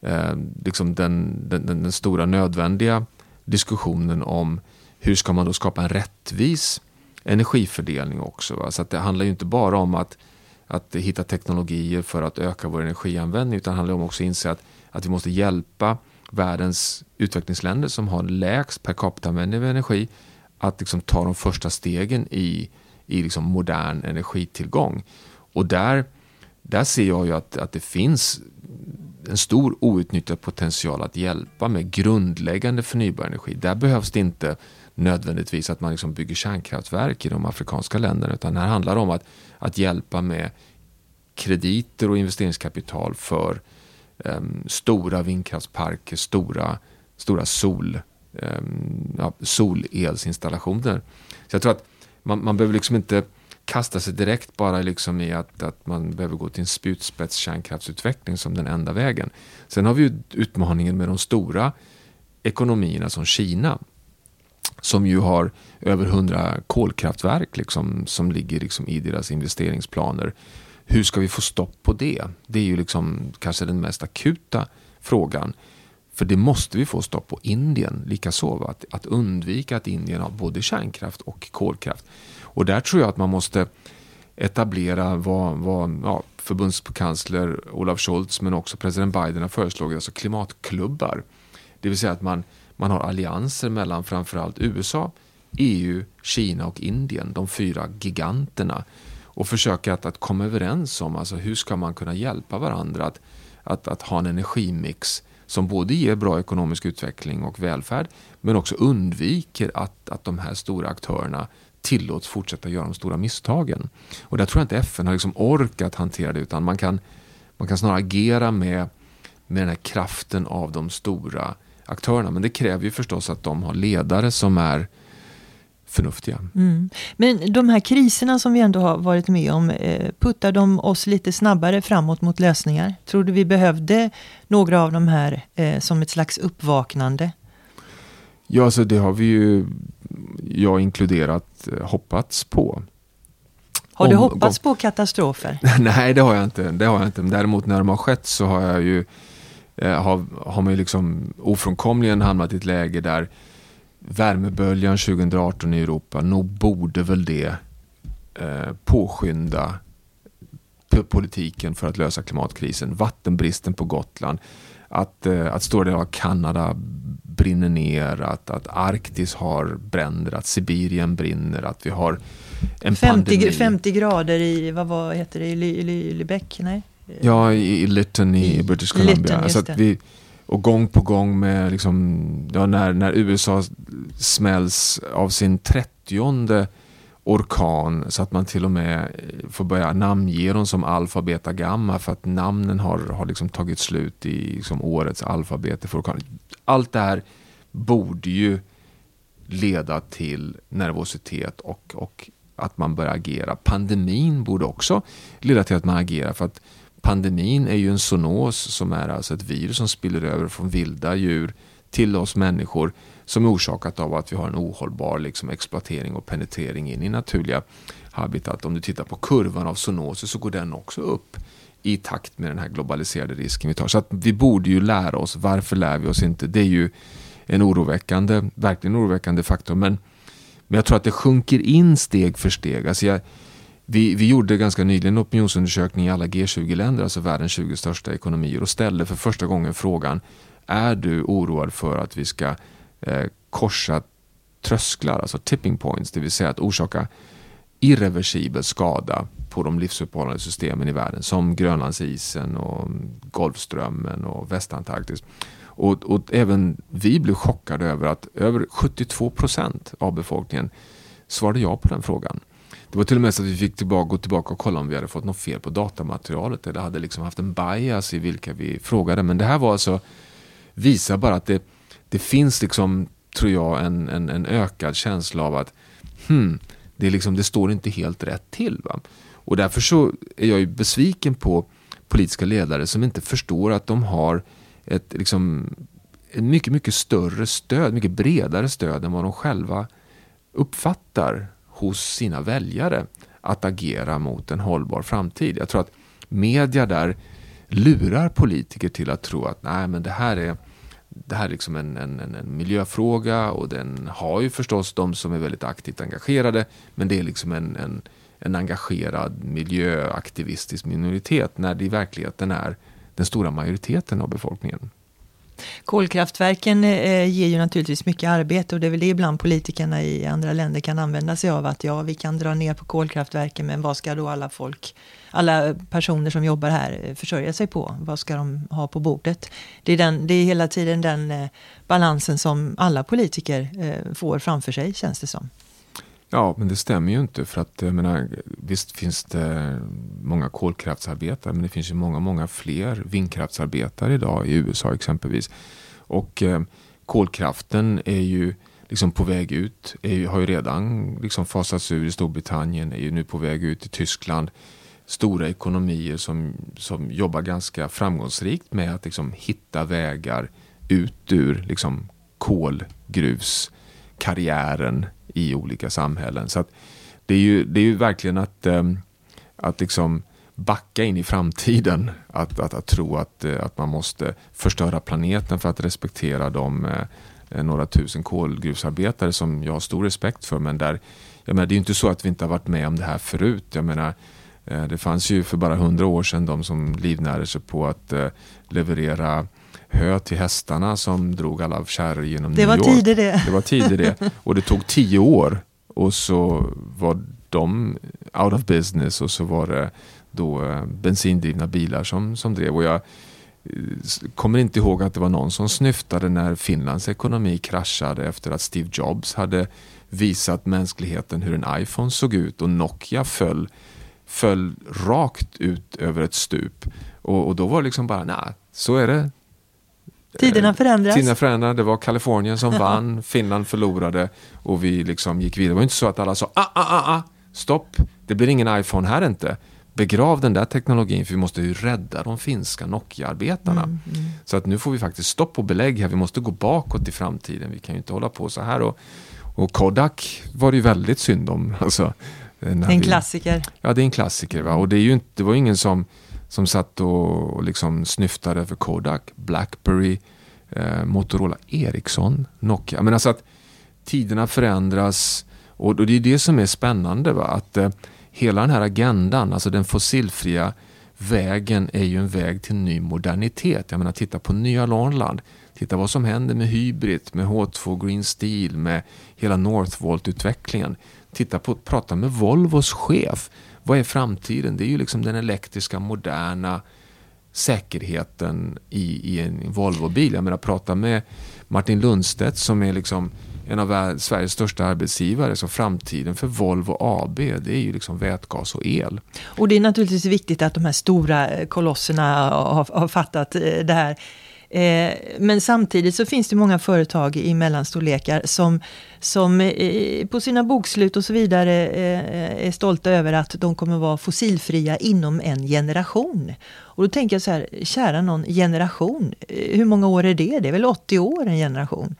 eh, liksom den, den, den, stora nödvändiga diskussionen om hur ska man då skapa en rättvis energifördelning också. Va? Så att det handlar ju inte bara om att, att hitta teknologier för att öka vår energianvändning utan det handlar om också att inse att, att vi måste hjälpa världens utvecklingsländer som har lägst per capita-användning av energi att liksom ta de första stegen i, i liksom modern energitillgång. Och där, där ser jag ju att, att det finns en stor outnyttjad potential att hjälpa med grundläggande förnybar energi. Där behövs det inte nödvändigtvis att man liksom bygger kärnkraftverk i de afrikanska länderna utan här handlar det om att, att hjälpa med krediter och investeringskapital för um, stora vindkraftsparker, stora, stora sol, Ehm, ja, solelsinstallationer. Så jag tror att man, man behöver liksom inte kasta sig direkt bara liksom i att, att man behöver gå till en spjutspets kärnkraftsutveckling som den enda vägen. Sen har vi ju utmaningen med de stora ekonomierna som Kina som ju har över hundra kolkraftverk liksom, som ligger liksom i deras investeringsplaner. Hur ska vi få stopp på det? Det är ju liksom kanske den mest akuta frågan. För det måste vi få stopp på. Indien likaså. Att, att undvika att Indien har både kärnkraft och kolkraft. Och där tror jag att man måste etablera vad, vad ja, förbundskansler Olaf Scholz men också president Biden har föreslagit, alltså klimatklubbar. Det vill säga att man, man har allianser mellan framförallt USA, EU, Kina och Indien, de fyra giganterna och försöka att, att komma överens om alltså hur ska man kunna hjälpa varandra att, att, att ha en energimix som både ger bra ekonomisk utveckling och välfärd men också undviker att, att de här stora aktörerna tillåts fortsätta göra de stora misstagen. Och där tror jag inte FN har liksom orkat hantera det utan man kan, man kan snarare agera med, med den här kraften av de stora aktörerna. Men det kräver ju förstås att de har ledare som är förnuftiga. Mm. Men de här kriserna som vi ändå har varit med om, eh, puttar de oss lite snabbare framåt mot lösningar? Tror du vi behövde några av de här eh, som ett slags uppvaknande? Ja, alltså det har vi ju, jag inkluderat, eh, hoppats på. Har du Om, hoppats på katastrofer? Nej, det har jag inte. Det har jag inte. Däremot när de har skett så har jag ju har, har man ju liksom ofrånkomligen hamnat i ett läge där värmeböljan 2018 i Europa, nog borde väl det eh, påskynda politiken för att lösa klimatkrisen. Vattenbristen på Gotland, att, eh, att stora delar av Kanada brinner ner, att, att Arktis har bränder, att Sibirien brinner, att vi har en 50, pandemi. 50 grader i, vad var, heter det, i Lübeck? Nej? Ja, i, i Lytton i, i British Columbia. Lytton, alltså vi, och gång på gång med liksom, ja, när, när USA smälls av sin trettionde orkan så att man till och med eh, får börja namnge dem som alfa, beta, gamma för att namnen har, har liksom tagit slut i liksom årets alfabet för orkan. Allt det här borde ju leda till nervositet och, och att man börjar agera. Pandemin borde också leda till att man agerar för att pandemin är ju en zoonos som är alltså ett virus som spiller över från vilda djur till oss människor som är orsakat av att vi har en ohållbar liksom, exploatering och penetrering in i naturliga habitat. Om du tittar på kurvan av zoonoser så går den också upp i takt med den här globaliserade risken vi tar. Så att vi borde ju lära oss. Varför lär vi oss inte? Det är ju en oroväckande, verkligen oroväckande faktor. Men, men jag tror att det sjunker in steg för steg. Alltså jag, vi, vi gjorde ganska nyligen en opinionsundersökning i alla G20-länder, alltså världens 20 största ekonomier och ställde för första gången frågan Är du oroad för att vi ska eh, korsa trösklar, alltså tipping points, det vill säga att orsaka irreversibel skada på de livsuppehållande systemen i världen som Grönlandsisen och Golfströmmen och Västantarktis. Och, och även vi blev chockade över att över 72 procent av befolkningen svarade ja på den frågan. Det var till och med så att vi fick tillbaka, gå tillbaka och kolla om vi hade fått något fel på datamaterialet eller hade liksom haft en bias i vilka vi frågade. Men det här var alltså, visar bara att det, det finns liksom, tror jag, en, en, en ökad känsla av att hmm, det, är liksom, det står inte helt rätt till. Va? Och därför så är jag ju besviken på politiska ledare som inte förstår att de har ett liksom, ett mycket, mycket större stöd, mycket bredare stöd än vad de själva uppfattar hos sina väljare att agera mot en hållbar framtid. Jag tror att media där lurar politiker till att tro att nej, men det här är det här är liksom en, en, en, miljöfråga och den har ju förstås de som är väldigt aktivt engagerade men det är liksom en, en, en engagerad miljöaktivistisk minoritet när det i verkligheten är den stora majoriteten av befolkningen. Kolkraftverken eh, ger ju naturligtvis mycket arbete och det är väl det ibland politikerna i andra länder kan använda sig av att ja, vi kan dra ner på kolkraftverken men vad ska då alla folk, alla personer som jobbar här eh, försörja sig på? Vad ska de ha på bordet? Det är, den, det är hela tiden den eh, balansen som alla politiker eh, får framför sig känns det som. Ja, men det stämmer ju inte. För att jag menar, visst finns det många kolkraftsarbetare men det finns ju många, många fler vindkraftsarbetare idag i USA exempelvis. Och eh, kolkraften är ju liksom på väg ut, är, har ju redan liksom fasats ur i Storbritannien, är ju nu på väg ut i Tyskland. Stora ekonomier som, som jobbar ganska framgångsrikt med att liksom hitta vägar ut ur liksom kolgruvskarriären i olika samhällen. Så det, är ju, det är ju verkligen att, ehm, att liksom backa in i framtiden. Att, att, att tro att, eh, att man måste förstöra planeten för att respektera de eh, några tusen kolgruvsarbetare som jag har stor respekt för. Men där, jag menar, det är ju inte så att vi inte har varit med om det här förut. Jag menar, eh, det fanns ju för bara hundra år sedan de som livnärde sig på att eh, leverera hö till hästarna som drog alla kärror genom det New York. Tider det. det var tider det. Och det tog tio år och så var de out of business och så var det då eh, bensindrivna bilar som, som drev. Och jag eh, kommer inte ihåg att det var någon som snyftade när Finlands ekonomi kraschade efter att Steve Jobs hade visat mänskligheten hur en iPhone såg ut och Nokia föll, föll rakt ut över ett stup. Och, och då var det liksom bara, nej, så är det. Tiderna förändras. Tiderna förändras. Det var Kalifornien som vann, Finland förlorade och vi liksom gick vidare. Det var inte så att alla sa ah, ah, ah, ah, stopp, det blir ingen iPhone här inte. Begrav den där teknologin för vi måste ju rädda de finska Nokia-arbetarna. Mm, mm. Så att nu får vi faktiskt stopp och belägg här. Vi måste gå bakåt i framtiden. Vi kan ju inte hålla på så här. Och, och Kodak var det ju väldigt synd om. Alltså, en vi, klassiker. Ja, det är en klassiker. Va? Och det, är ju inte, det var ingen som som satt och, liksom snyftade för Kodak, Blackberry, eh, Motorola, Ericsson, Nokia. Men alltså att tiderna förändras och, och det är det som är spännande. Va? Att eh, hela den här agendan, alltså den fossilfria vägen är ju en väg till ny modernitet. Jag menar titta på Nya Norrland. Titta vad som händer med Hybrid, med H2 Green Steel, med hela Northvolt-utvecklingen. Titta på, prata med Volvos chef vad är framtiden? Det är ju liksom den elektriska, moderna säkerheten i, i en Volvo-bil. Jag menar, prata med Martin Lundstedt som är liksom en av Sveriges största arbetsgivare. Så framtiden för Volvo AB det är ju liksom vätgas och el. Och det är naturligtvis viktigt att de här stora kolosserna har, har fattat eh, det här Eh, men samtidigt så finns det många företag i mellanstorlekar som, som eh, på sina bokslut och så vidare eh, är stolta över att de kommer vara fossilfria inom en generation. Och då tänker jag så här, kära någon generation, hur många år är det? Det är väl 80 år en generation?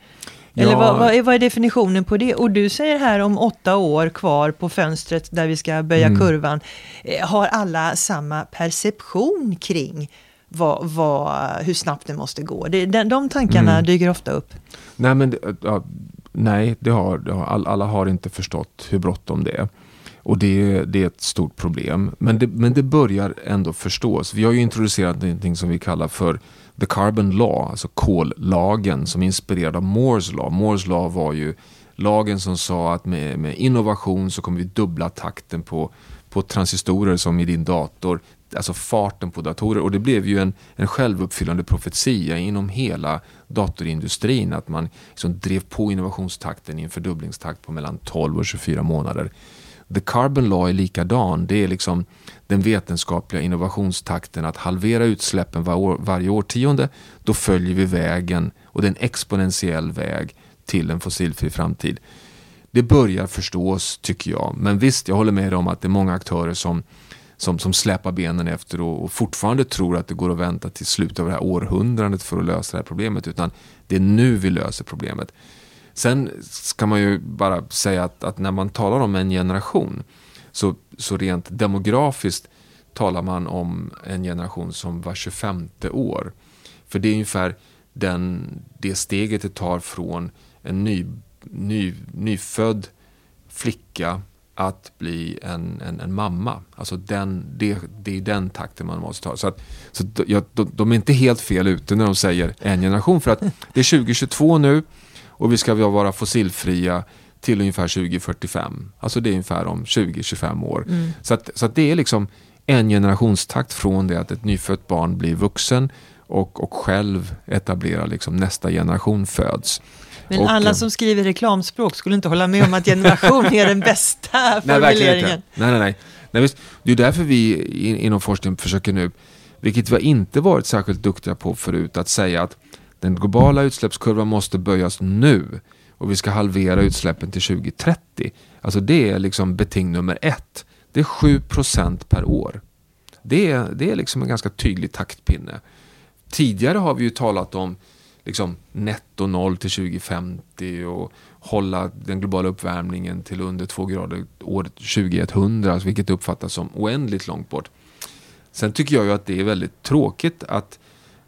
Eller ja. vad, vad, är, vad, är, definitionen på det? Och du säger här om åtta år kvar på fönstret där vi ska böja mm. kurvan. Har alla samma perception kring vad, vad, hur snabbt det måste gå. Det, de, de tankarna mm. dyker ofta upp. Nej, men ja, nej det har, det har, alla har inte förstått hur bråttom det är. Och det, det är ett stort problem. Men det, men det börjar ändå förstås. Vi har ju introducerat någonting som vi kallar för the carbon law, alltså kollagen som är inspirerad av Moores law. Moores law var ju lagen som sa att med, med innovation så kommer vi dubbla takten på, på transistorer som i din dator alltså farten på datorer. Och det blev ju en, en självuppfyllande profetia inom hela datorindustrin. Att man liksom drev på innovationstakten i en fördubblingstakt på mellan 12 och 24 månader. The Carbon Law är likadan. Det är liksom den vetenskapliga innovationstakten att halvera utsläppen var år, varje årtionde. Då följer vi vägen och det är en exponentiell väg till en fossilfri framtid. Det börjar förstås tycker jag. Men visst, jag håller med om att det är många aktörer som som, som släpar benen efter och, och, fortfarande tror att det går att vänta till slutet av det här århundradet för att lösa det här problemet. Utan det är nu vi löser problemet. Sen ska man ju bara säga att, att när man talar om en generation så, så rent demografiskt talar man om en generation som var 25 år. För det är ungefär den, det steget det tar från en ny, ny, nyfödd flicka att bli en, en, en mamma. Alltså den, det, det är den takten man måste ta. Så, att, så ja, de, de, är inte helt fel ute när de säger en generation. För att det är 2022 nu och vi ska vara fossilfria till ungefär 2045. Alltså det är ungefär om 20-25 år. Mm. Så, att, så att det är liksom en generationstakt från det att ett nyfött barn blir vuxen och, och själv etablerar liksom nästa generation föds. Men och, alla eh, som skriver reklamspråk skulle inte hålla med om att generation är den bästa formuleringen. Nej, nej, nej. nej visst, det är därför vi inom forskningen försöker nu, vilket vi inte varit särskilt duktiga på förut, att säga att den globala utsläppskurvan måste böjas nu och vi ska halvera utsläppen till 2030. Alltså det är liksom beting nummer ett. Det är 7% per år. Det är, det är liksom en ganska tydlig taktpinne. Tidigare har vi ju talat om liksom netto noll till 2050 och hålla den globala uppvärmningen till under 2 grader år 2100, vilket uppfattas som oändligt långt bort. Sen tycker jag ju att det är väldigt tråkigt att,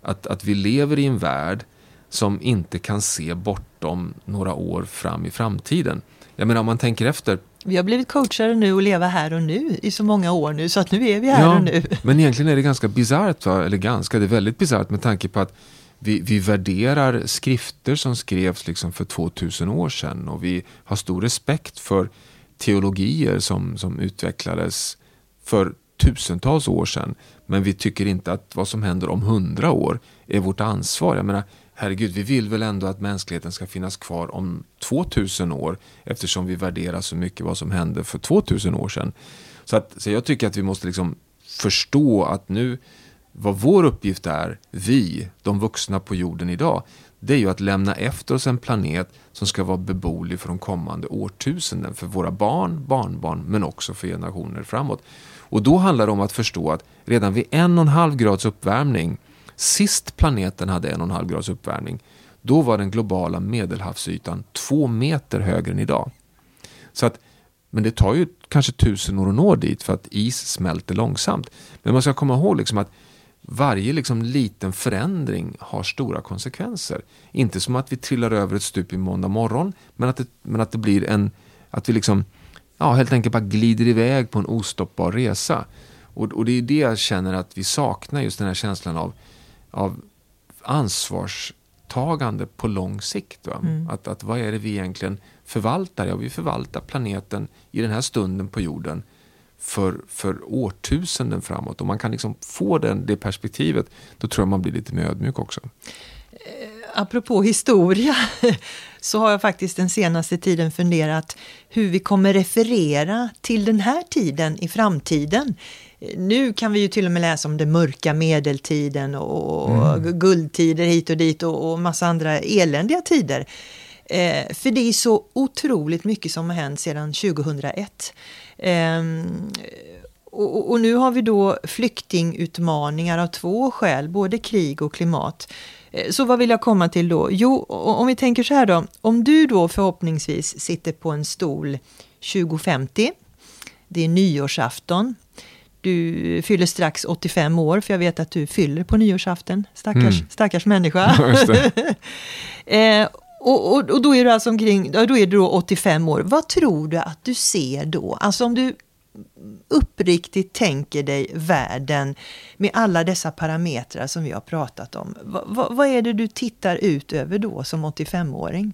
att, att vi lever i en värld som inte kan se bortom några år fram i framtiden. Jag menar om man tänker efter. Vi har blivit coachade nu och leva här och nu i så många år nu så att nu är vi här ja, och nu. Men egentligen är det ganska bisarrt, eller ganska, det är väldigt bisarrt med tanke på att vi, vi värderar skrifter som skrevs liksom för 2000 år sedan och vi har stor respekt för teologier som, som utvecklades för tusentals år sedan. Men vi tycker inte att vad som händer om hundra år är vårt ansvar. Jag menar, herregud, vi vill väl ändå att mänskligheten ska finnas kvar om 2000 år eftersom vi värderar så mycket vad som hände för 2000 år sedan. Så, att, så jag tycker att vi måste liksom förstå att nu vad vår uppgift är, vi, de vuxna på jorden idag, det är ju att lämna efter oss en planet som ska vara beboelig för de kommande årtusenden. För våra barn, barnbarn, men också för generationer framåt. Och då handlar det om att förstå att redan vid en och en halv grads uppvärmning, sist planeten hade en och en halv grads uppvärmning, då var den globala medelhavsytan två meter högre än idag. Så att, men det tar ju kanske tusen år att nå dit för att is smälter långsamt. Men man ska komma ihåg liksom att varje liksom liten förändring har stora konsekvenser. Inte som att vi trillar över ett stup i måndag morgon, men att det, men att det blir en, att vi liksom, ja, helt enkelt bara glider iväg på en ostoppbar resa. Och, och det är det jag känner att vi saknar, just den här känslan av, av ansvarstagande på lång sikt. Mm. Att, att vad är det vi egentligen förvaltar? Ja, vi förvaltar planeten i den här stunden på jorden för, för årtusenden framåt. Om man kan liksom få den, det perspektivet, då tror jag man blir lite mer ödmjuk också. Eh, apropå historia, så har jag faktiskt den senaste tiden funderat hur vi kommer referera till den här tiden i framtiden. Nu kan vi ju till och med läsa om den mörka medeltiden och mm. guldtider hit och dit och, och massa andra eländiga tider. Eh, för det är så otroligt mycket som har hänt sedan 2001. Ehm, och, och, nu har vi då flyktingutmaningar av två skäl, både krig och klimat. Eh, så vad vill jag komma till då? Jo, om vi tänker så här då. Om du då förhoppningsvis sitter på en stol 2050. Det är nyårsafton. Du fyller strax 85 år, för jag vet att du fyller på nyårsafton. Stackars, mm. stackars människa. eh, och, och, och, då är du alltså omkring, då är du 85 år. Vad tror du att du ser då? Alltså om du uppriktigt tänker dig världen med alla dessa parametrar som vi har pratat om. Va, va, vad är det du tittar ut över då som 85-åring?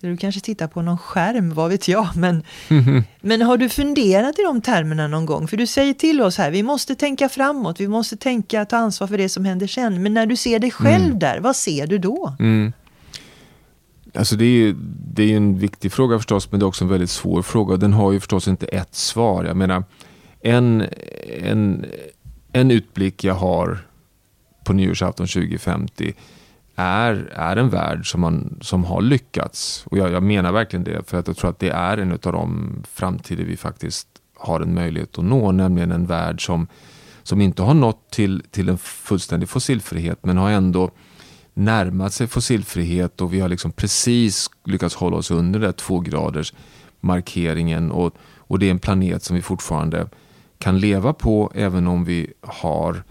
Du kanske tittar på någon skärm, vad vet jag. Men, men har du funderat i de termerna någon gång? För du säger till oss här, vi måste tänka framåt, vi måste tänka, ta ansvar för det som händer sen. Men när du ser dig själv mm. där, vad ser du då? Mm. Alltså det är ju det är en viktig fråga förstås, men det är också en väldigt svår fråga. Den har ju förstås inte ett svar. Jag menar, en, en, en utblick jag har på nyårsafton 2050 är, är en värld som, man, som har lyckats. Och jag, jag menar verkligen det, för att jag tror att det är en av de framtider vi faktiskt har en möjlighet att nå, nämligen en värld som, som inte har nått till, till en fullständig fossilfrihet men har ändå närmat sig fossilfrihet och vi har liksom precis lyckats hålla oss under den två graders markeringen och, och det är en planet som vi fortfarande kan leva på även om vi har,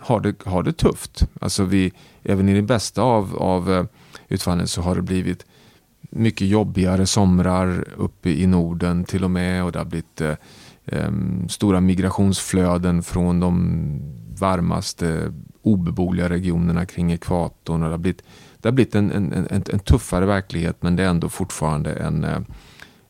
har, det, har det tufft. Alltså vi, även i det bästa av, av eh, utfallen så har det blivit mycket jobbigare somrar uppe i Norden till och med och det har blivit eh, Ehm, stora migrationsflöden från de varmaste obeboeliga regionerna kring ekvatorn. Det har blivit, det har blivit en, en, en, en tuffare verklighet men det är ändå fortfarande en, eh,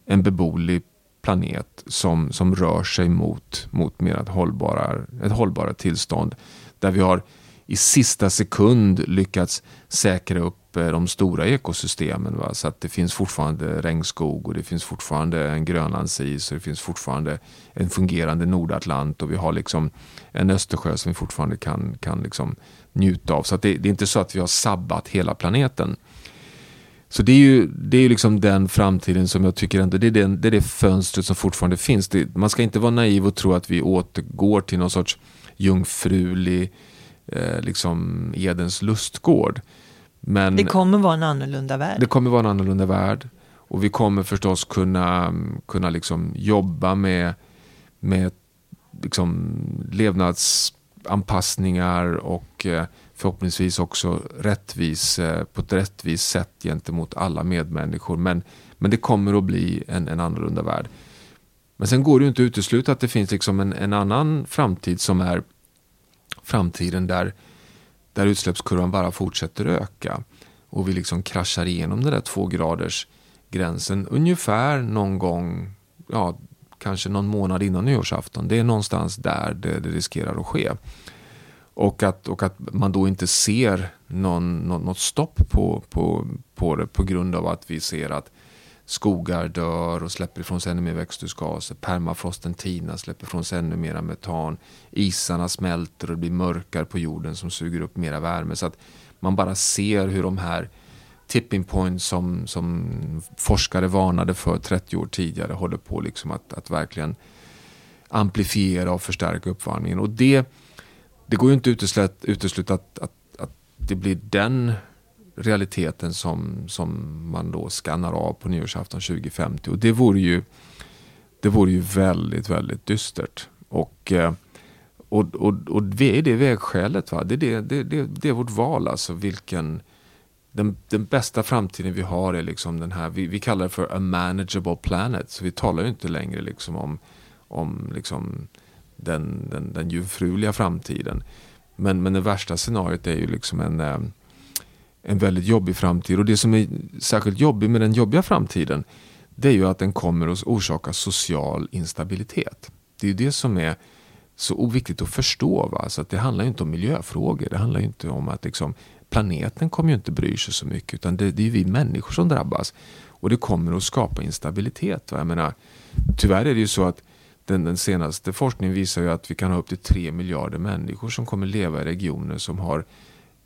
en beboelig planet som, som rör sig mot, mot mer ett hållbara, ett hållbara tillstånd. Där vi har i sista sekund lyckats säkra upp Eh, de stora ekosystemen. Va? Så att det finns fortfarande regnskog och det finns fortfarande en grönlandsis och det finns fortfarande en fungerande Nordatlant och vi har liksom en Östersjö som vi fortfarande kan, kan liksom njuta av. Så det, det, är inte så att vi har sabbat hela planeten. Så det är ju det är liksom den framtiden som jag tycker ändå, det är, den, det, är det fönstret som fortfarande finns. Det, man ska inte vara naiv och tro att vi återgår till någon sorts jungfrulig eh, liksom Edens lustgård. Men det kommer vara en annorlunda värld. Det kommer vara en annorlunda värld. Och vi kommer förstås kunna, kunna liksom jobba med, med liksom levnadsanpassningar och eh, förhoppningsvis också rättvis, eh, på ett rättvist sätt gentemot alla medmänniskor. Men, men det kommer att bli en, en annorlunda värld. Men sen går det ju inte att utesluta att det finns liksom en, en annan framtid som är framtiden där, där utsläppskurvan bara fortsätter öka. Och vi liksom kraschar igenom den där två graders gränsen ungefär någon gång, ja, kanske någon månad innan nyårsafton. Det är någonstans där det, det riskerar att ske. Och att, och att man då inte ser någon, någon, något stopp på, på, på det på grund av att vi ser att skogar dör och släpper ifrån sig ännu mer växthusgaser. Permafrosten tinar, släpper ifrån sig ännu mer metan. Isarna smälter och det blir mörkare på jorden som suger upp mera värme. Så att man bara ser hur de här tipping points som, som forskare varnade för 30 år tidigare håller på liksom att, att verkligen amplifiera och förstärka uppvärmningen. Och det, det går ju inte att utesluta att, att, att det blir den realiteten som, som man då skannar av på nyårsafton 2050. Och det vore ju, det vore ju väldigt, väldigt dystert. Och, eh, och, och, och det är det vägskälet. Va? Det, är det, det, det, det är vårt val. Alltså vilken, den, den bästa framtiden vi har är liksom den här, vi, vi kallar det för a manageable planet. Så vi talar ju inte längre liksom om, om liksom den, den, den jungfruliga framtiden. Men, men det värsta scenariot är ju liksom en, eh, en väldigt jobbig framtid. Och det som är särskilt jobbigt med den jobbiga framtiden det är ju att den kommer att orsaka social instabilitet. Det är ju det som är så viktigt att förstå. Va? Så att det handlar ju inte om miljöfrågor. Det handlar ju inte om att liksom, planeten kommer ju inte bry sig så mycket. Utan det, det är vi människor som drabbas. Och det kommer att skapa instabilitet. Va? Jag menar, tyvärr är det ju så att den, den senaste forskningen visar ju att vi kan ha upp till 3 miljarder människor som kommer leva i regioner som har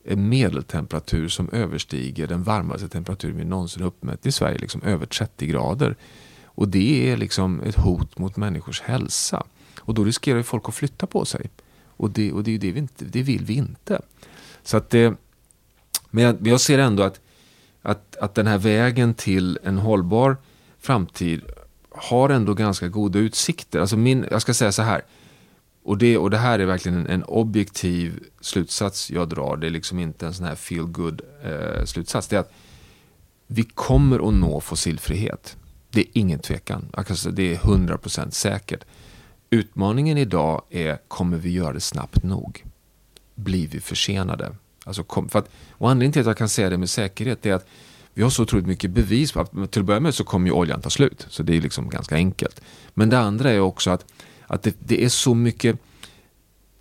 en medeltemperatur som överstiger den varmaste temperaturen vi någonsin uppmätt i Sverige, liksom över 30 grader. Och det är liksom ett hot mot människors hälsa. Och då riskerar ju folk att flytta på sig. Och det, och det, det, vi inte, det vill vi inte. Så att det, men, jag, men jag ser ändå att, att, att den här vägen till en hållbar framtid har ändå ganska goda utsikter. Alltså min, jag ska säga så här. Och det, och det här är verkligen en, en objektiv slutsats jag drar. Det är liksom inte en sån här feel good eh, slutsats. Det är att vi kommer att nå fossilfrihet. Det är ingen tvekan. Alltså, det är 100% säkert. Utmaningen idag är, kommer vi göra det snabbt nog? Blir vi försenade? Alltså, kom, för att, och anledningen till att jag kan säga det med säkerhet är att vi har så otroligt mycket bevis på att till att börja med så kommer ju oljan ta slut. Så det är liksom ganska enkelt. Men det andra är också att, att det, det är så mycket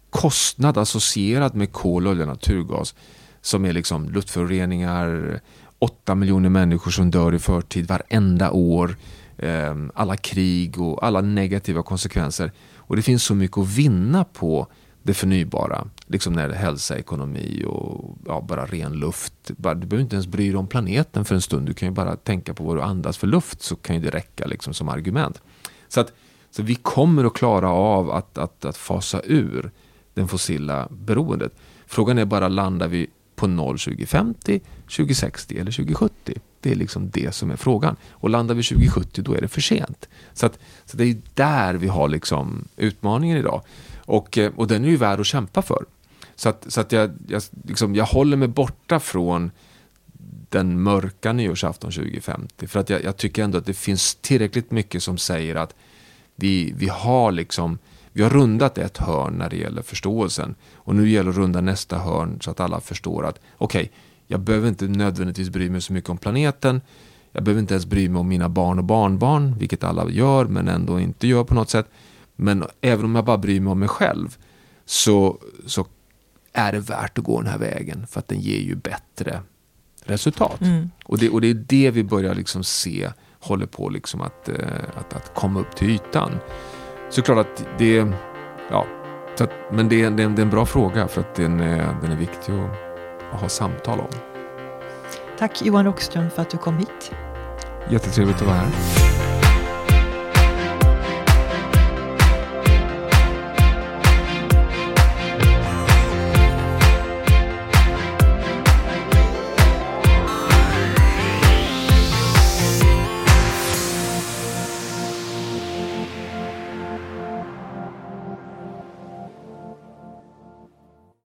kostnad associerad med kol, olja, naturgas. Som är liksom luftföroreningar, 8 miljoner människor som dör i förtid varenda år. Ehm, alla krig och alla negativa konsekvenser. Och det finns så mycket att vinna på det förnybara. Liksom när det är hälsa, ekonomi och ja, bara ren luft. du behöver inte ens bry dig om planeten för en stund. Du kan ju bara tänka på vad du andas för luft så kan ju det räcka liksom som argument. Så att så vi kommer att klara av att, att, att fasa ur den fossila beroendet. Frågan är bara, landar vi på noll 2050, 2060 eller 2070? Det är liksom det som är frågan. Och landar vi 2070 då är det för sent. Så, att, så det är där vi har liksom utmaningen idag. Och, eh, och den är ju värd att kämpa för. Så att, så att jag, jag, liksom, jag håller mig borta från den mörka nyårsafton 2050. För att jag, jag, tycker ändå att det finns tillräckligt mycket som säger att vi, vi har liksom vi har rundat ett hörn när det gäller förståelsen. Och nu gäller det att runda nästa hörn så att alla förstår att okej, okay, jag behöver inte nödvändigtvis bry mig så mycket om planeten. Jag behöver inte ens bry mig om mina barn och barnbarn, vilket alla gör men ändå inte gör på något sätt. Men även om jag bara bryr mig om mig själv så, så är det värt att gå den här vägen för att den ger ju bättre resultat. Mm. Och, det, och det är det vi börjar liksom se håller på liksom att, eh, att, att komma upp till ytan. Så klart att det, ja, att, men det, det, det är en bra fråga för att den är, den är viktig att, att ha samtal om. Tack Johan Rockström för att du kom hit. Jättetrevligt att vara här.